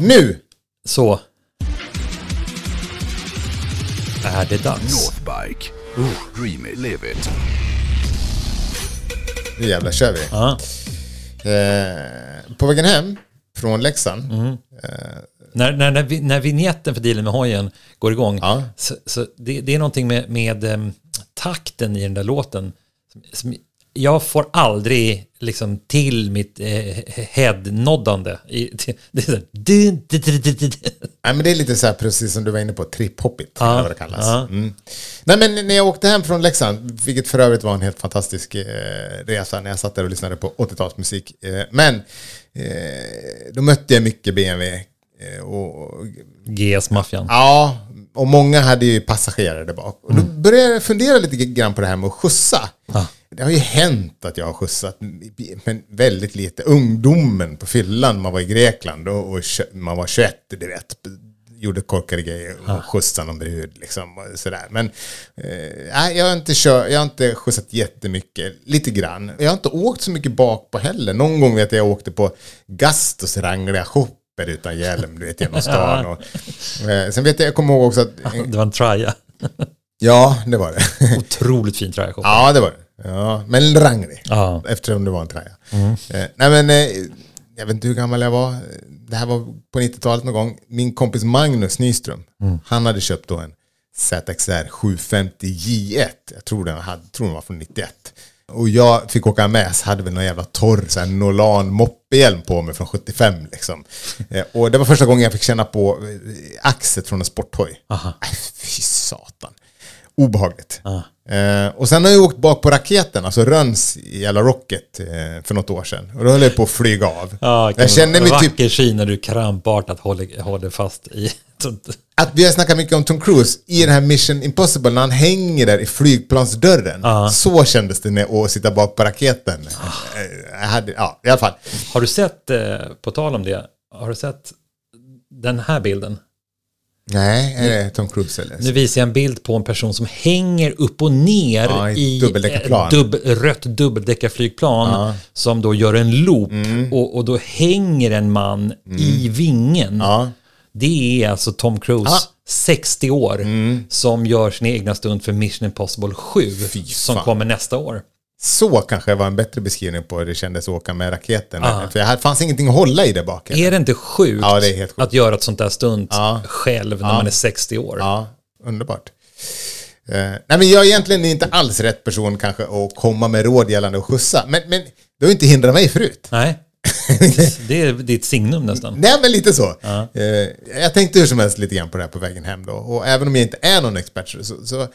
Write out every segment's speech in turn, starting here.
Nu! Så. Är det dags? Northbike. Dream it, live it. Nu jävlar kör vi. Ja. Eh, på vägen hem från Leksand. Mm. När, när, när, vi, när vignetten för dealen med hojen går igång, Ja. så, så det, det är någonting med, med em, takten i den där låten. Som, som jag får aldrig liksom till mitt eh, headnoddande. Det är så här, dun, dun, dun, dun, dun. Nej, men det är lite så här precis som du var inne på, trip-hoppigt. Ja, vad det kallas. ja. Mm. Nej, men när jag åkte hem från Leksand, vilket för övrigt var en helt fantastisk eh, resa när jag satt där och lyssnade på 80-talsmusik. Eh, men eh, då mötte jag mycket BMW. Eh, och, och, GS-maffian. ja, och många hade ju passagerare där bak. Och då Mm. började jag fundera lite grann på det här med att skjutsa. Ja. Det har ju hänt att jag har skjutsat, men väldigt lite. Ungdomen på fyllan, man var i Grekland och, och man var 21, du vet. Gjorde korkade grejer och skjutsade någon brud liksom. Och sådär. Men eh, jag, har inte kör, jag har inte skjutsat jättemycket, lite grann. Jag har inte åkt så mycket bak på heller. Någon gång vet jag jag åkte på Gastos rangliga shopper utan hjälm, du vet, genom stan. Och, eh, sen vet jag, jag kommer ihåg också att... Det var en traja. Ja, det var det. Otroligt fin traja. Ja, det var det. Ja, men ranglig. Ja. Eftersom det var en traja. Eh, nej, men eh, jag vet inte hur gammal jag var. Det här var på 90-talet någon gång. Min kompis Magnus Nyström, han hade köpt då en ZXR 750 J1. Jag tror den, hade, tror den var från 91. Och jag fick åka med, så hade vi någon jävla torr så här, Nolan moppehjälm på mig från 75 liksom. Eh, och det var första gången jag fick känna på eh, axet från en sporthoj. Aha. Äh, fy satan. Obehagligt. Eh, och sen har jag åkt bak på raketen, alltså Röns i jävla Rocket eh, för något år sedan. Och då höll jag på att flyga av. Ja, jag kände mig typ vacker syn när du krampartat håller, håller fast i... att vi har snackat mycket om Tom Cruise i den här Mission Impossible när han hänger där i flygplansdörren. Ja. Så kändes det när jag sitta bak på raketen. Ah. Eh, Jag hade, ja, i alla fall. Har du sett, eh, på tal om det, har du sett den här bilden? Nej, är det Tom Cruise eller? Nu visar jag en bild på en person som hänger upp och ner Ja, i i dubbeldäckarplan. ett dubb, rött dubbeldäckarflygplan som då gör en loop och, och då hänger en man i vingen. Ja. Det är alltså Tom Cruise, Ja. 60 år, som gör sin egna stund för Mission Impossible 7 Fy som kommer nästa år. Så kanske var en bättre beskrivning på hur det kändes att åka med raketen. Ja. För det fanns ingenting att hålla i där bak. Är det inte sjukt, Ja, det är helt sjukt. att göra ett sånt där stunt Ja. själv när man är 60 år? Ja, underbart. Eh, nej, men jag är egentligen inte alls rätt person kanske att komma med råd gällande att skjutsa. Men, men det har ju inte hindrat mig förut. Nej, det är ditt signum nästan. Nej, men lite så. Eh, jag tänkte hur som helst lite grann på det här på vägen hem då. Och även om jag inte är någon expert så, så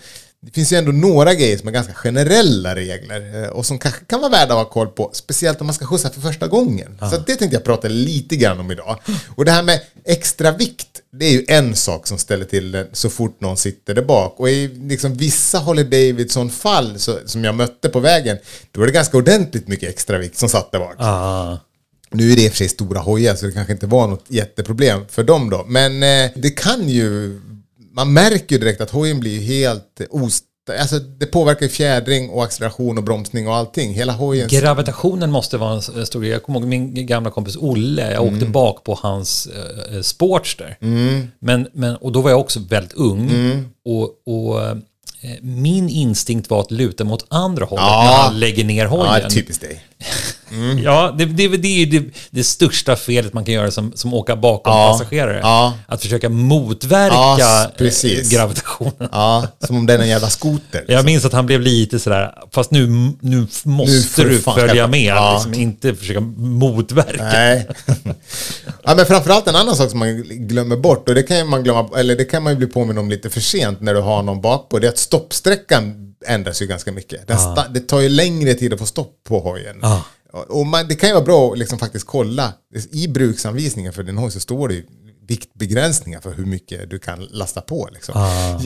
det finns ju ändå några grejer som är ganska generella regler eh, och som kanske kan vara värda att ha koll på, speciellt om man ska skjutsa för första gången. Så det tänkte jag prata lite grann om idag. Och det här med extra vikt, det är ju en sak som ställer till det så fort någon sitter där bak. Och i liksom vissa Harley Davidson-fall som jag mötte på vägen, då var det ganska ordentligt mycket extra vikt som satt där bak. Ah. Nu är det i och för sig stora hojar så det kanske inte var något jätteproblem för dem då. Men eh, det kan ju... Man märker ju direkt att hojen blir helt ost... Alltså det påverkar fjädring och acceleration och bromsning och allting. Hela hojen... Gravitationen måste vara en stor grej. Jag kommer ihåg min gamla kompis Olle, jag åkte Mm. bak på hans uh, Sportster. Men, men, och då var jag också väldigt ung. Mm. Och, och eh, min instinkt var att luta mot andra hållet Ja. när han lägger ner hojen. ja, typiskt dig. Ja, det, det, det är ju det, det största felet man kan göra som, som åka bakom Ja, passagerare. ja. Att försöka motverka Ja, eh, precis. gravitationen. Ja, som om det är en jävla skoter. Jag minns att han blev lite sådär, fast nu, nu Nu måste får du följa med, Ja. liksom, inte försöka motverka. Nej. ja, men framförallt en annan sak som man glömmer bort och det kan man glömma, eller det kan man ju bli påminn om lite för sent när du har någon bakpå. Det är att stoppsträckan ändras ju ganska mycket. Sta- det tar ju längre tid att få stopp på hojen. Ja. Och man, det kan ju vara bra att liksom faktiskt kolla. I bruksanvisningen för din hoj så står det ju viktbegränsningar för hur mycket du kan lasta på. Liksom.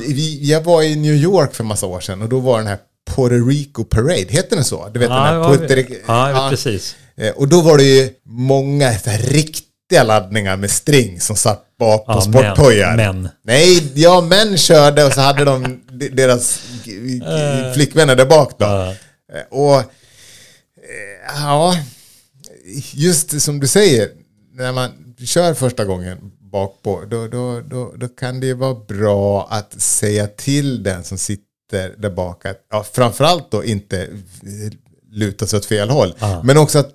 Vi, jag var i New York för massa år sedan och då var den här Puerto Rico Parade, heter den så? Du vet den här Puerto Rico- vet ja. precis. Eh, Och då var det ju många riktiga laddningar med string som satt bak på Ja, sporthojar. män, män. Nej, ja män körde och så hade de de- deras g- flickvänner där bak då. Ja. Eh, Och eh, ja, just som du säger, när man kör första gången bak på, då, då, då, då kan det vara bra att säga till den som sitter där bak att, ja, framförallt då inte luta sig åt fel håll, men också att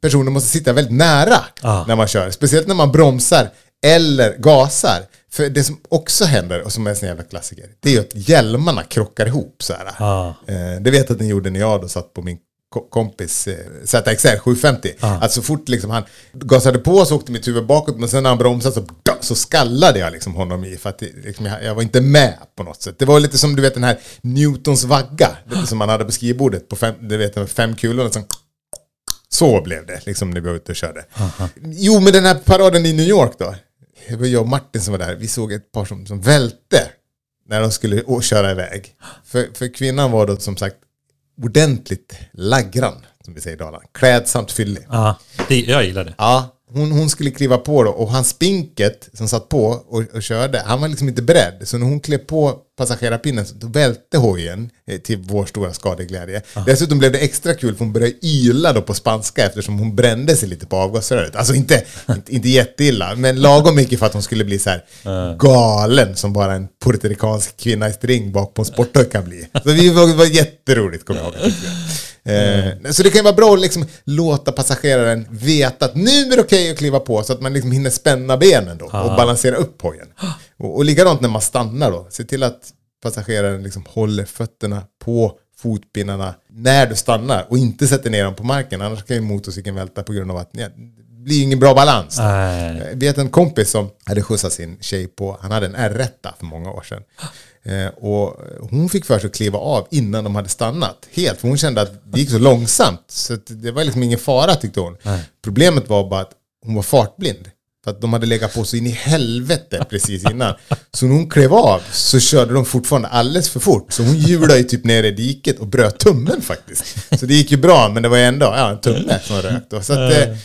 personen måste sitta väldigt nära Ah. när man kör. Speciellt när man bromsar eller gasar. För det som också händer, och som är en sån jävla klassiker, det är ju att hjälmarna krockar ihop så här. Ah. Eh, det vet jag att den gjorde när jag då satt på min kompis eh, ZXR 750. Att så fort liksom han gasade på så åkte mitt huvud bakåt, men sen när han bromsade så, så skallade jag liksom honom i. För att det, liksom, jag, jag var inte med på något sätt. Det var lite som du vet den här Newtons vagga, som man hade på skrivbordet på fem, du vet, fem kulorna. Som, så blev det, liksom när vi var ute och körde. Jo, men den här paraden i New York då. Det var jag och Martin som var där. Vi såg ett par som, som välte när de skulle å- köra iväg. För, för kvinnan var då som sagt ordentligt laggran, som vi säger i Dalarna. Klädsamt fyllig. Ja, jag gillar det. Ja, hon, hon skulle kliva på då och hans spinket som satt på och, och körde, han var liksom inte beredd. Så när hon klev på passagerarpinnen så då välte hojen eh, till vår stora skadeglädje. Dessutom blev det extra kul för hon började yla då på spanska eftersom hon brände sig lite på avgasröret. Alltså inte, inte, inte jätteilla, men lagom mycket för att hon skulle bli så här galen som bara en puertoricansk kvinna i string bak på en sporthoj kan bli. Så vi var, det var jätteroligt kommer jag ihåg. Eh, så det kan vara bra att liksom låta passageraren veta att nu är det okej att kliva på så att man liksom hinner spänna benen då och balansera upp hojen. Och, och likadant när man stannar då, se till att passageraren liksom håller fötterna på fotpinnarna när du stannar och inte sätter ner dem på marken. Annars kan ju motorcykeln välta på grund av att ja, blir ingen bra balans. Nej. Jag vet en kompis som hade skjutsat sin tjej på, han hade en R1 för många år sedan. Eh, och hon fick för sig att kliva av innan de hade stannat. Helt, för hon kände att det gick så långsamt. Så det var liksom ingen fara tyckte hon. Problemet var bara att hon var fartblind. För att de hade legat på så in i helvete precis innan. Så när hon klev av så körde de fortfarande alldeles för fort. Så hon hjulade ju typ ner i diket och bröt tummen faktiskt. Så det gick ju bra, men det var ju ändå ja, en tumme som rök. Då. Så att, eh, Eh,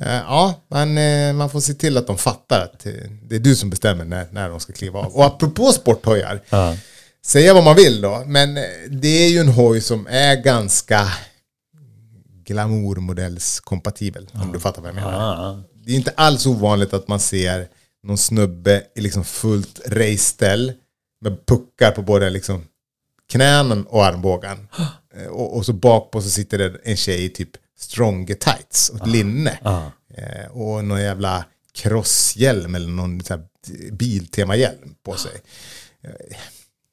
Ja, man, eh, man får se till att de fattar att eh, det är du som bestämmer när, när de ska kliva av. Och apropå sporthojar, Ja. säga vad man vill då, men eh, det är ju en hoj som är ganska glamourmodellskompatibel, om du fattar vad jag menar. Ja. Det är inte alls ovanligt att man ser någon snubbe i liksom fullt raceställ med puckar på både liksom knäna och armbågen. Eh, Och, och så bak på så sitter det en tjej i typ stronger tights och ett linne. Ja. Eh, och någon jävla crosshjälm eller någon biltemahjälm på sig. Eh,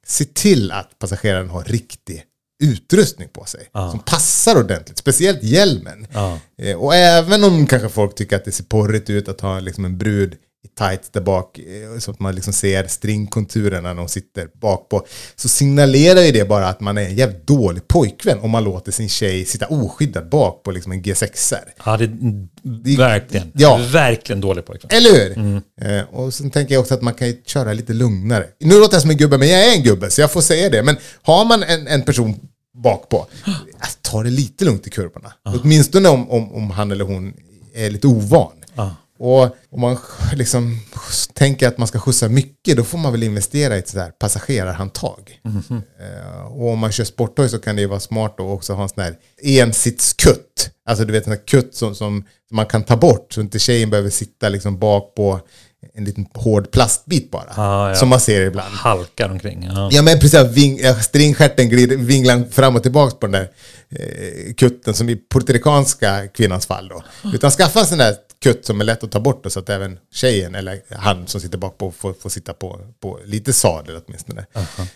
Se till att passageraren har riktig utrustning på sig. Som passar ordentligt. Speciellt hjälmen. Ja. Eh, Och även om kanske folk tycker att det ser porrigt ut att ha liksom en brud tights där bak eh, så att man liksom ser stringkonturerna när de sitter bak på så signalerar ju det bara att man är en jävligt dålig pojkvän om man låter sin tjej sitta oskyddad bak på liksom en G6R. Ja, det är verkligen. Ja. Verkligen dålig pojkvän. Eller hur? Eh, och sen tänker jag också att man kan ju köra lite lugnare. Nu låter jag som en gubbe, men jag är en gubbe så jag får säga det. Men har man en, en person bak på, alltså, ta det lite lugnt i kurvorna. Åtminstone om, om, om han eller hon är lite ovan. Och om man liksom tänker att man ska skjutsa mycket, då får man väl investera i ett sådär passagerarhandtag. Eh, och om man kör sporthoj så kan det ju vara smart att också ha en sån här ensitskutt. Alltså du vet en sån här kutt som, som, man kan ta bort så inte tjejen behöver sitta liksom bak på en liten hård plastbit bara. Ja, ja. Som man ser ibland. Halkar omkring. Ja. Ja men precis, ving, ja, stringstjärten glider, vinglar fram och tillbaka på den där eh, kutten som i puertoricanska kvinnans fall då. Utan skaffa en sån där kutt som är lätt att ta bort då, så att även tjejen eller han som sitter bak på får, får sitta på, på lite sadel åtminstone.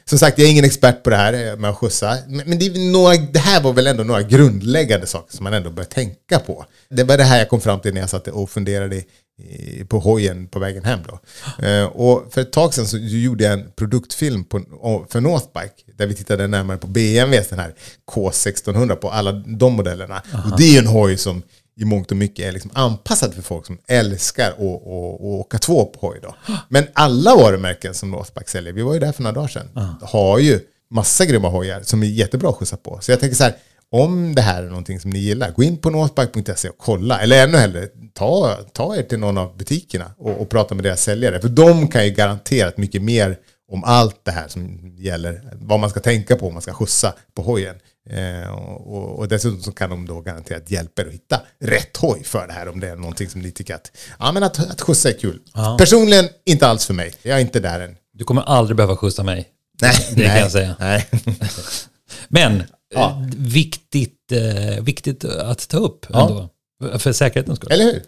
Som sagt, jag är ingen expert på det här eh, med att skjutsa. Men, men det, är några, det här var väl ändå några grundläggande saker som man ändå bör tänka på. Det var det här jag kom fram till när jag satt och funderade i, i- på hojen på vägen hem då. Eh, och för ett tag sedan så gjorde jag en produktfilm på, för Northbike där vi tittade närmare på BMWs den här K1600 på alla de modellerna. Och det är ju en hoj som i mångt och mycket är liksom anpassad för folk som älskar att, åka två på hoj. Då. Men alla varumärken som Northbike säljer, vi var ju där för några dagar sedan, har ju massa grymma hojar som är jättebra att skjutsa på. Så jag tänker så här, om det här är någonting som ni gillar, gå in på northbike.se och kolla. Eller ännu hellre, ta, ta er till någon av butikerna och, och prata med deras säljare. För de kan ju garanterat mycket mer om allt det här som gäller vad man ska tänka på om man ska skjutsa på hojen Eh, och, och, dessutom så kan de då garanterat hjälpa er att hitta rätt hoj för det här om det är någonting som ni tycker att, ja men att, att skjutsa är kul. Personligen inte alls för mig, jag är inte där än. Du kommer aldrig behöva skjutsa mig. Nej, Det kan nej, jag säga. Nej. Men Ja. eh, viktigt, eh, viktigt att ta upp Ja. ändå. För säkerhetens skull. Eller hur?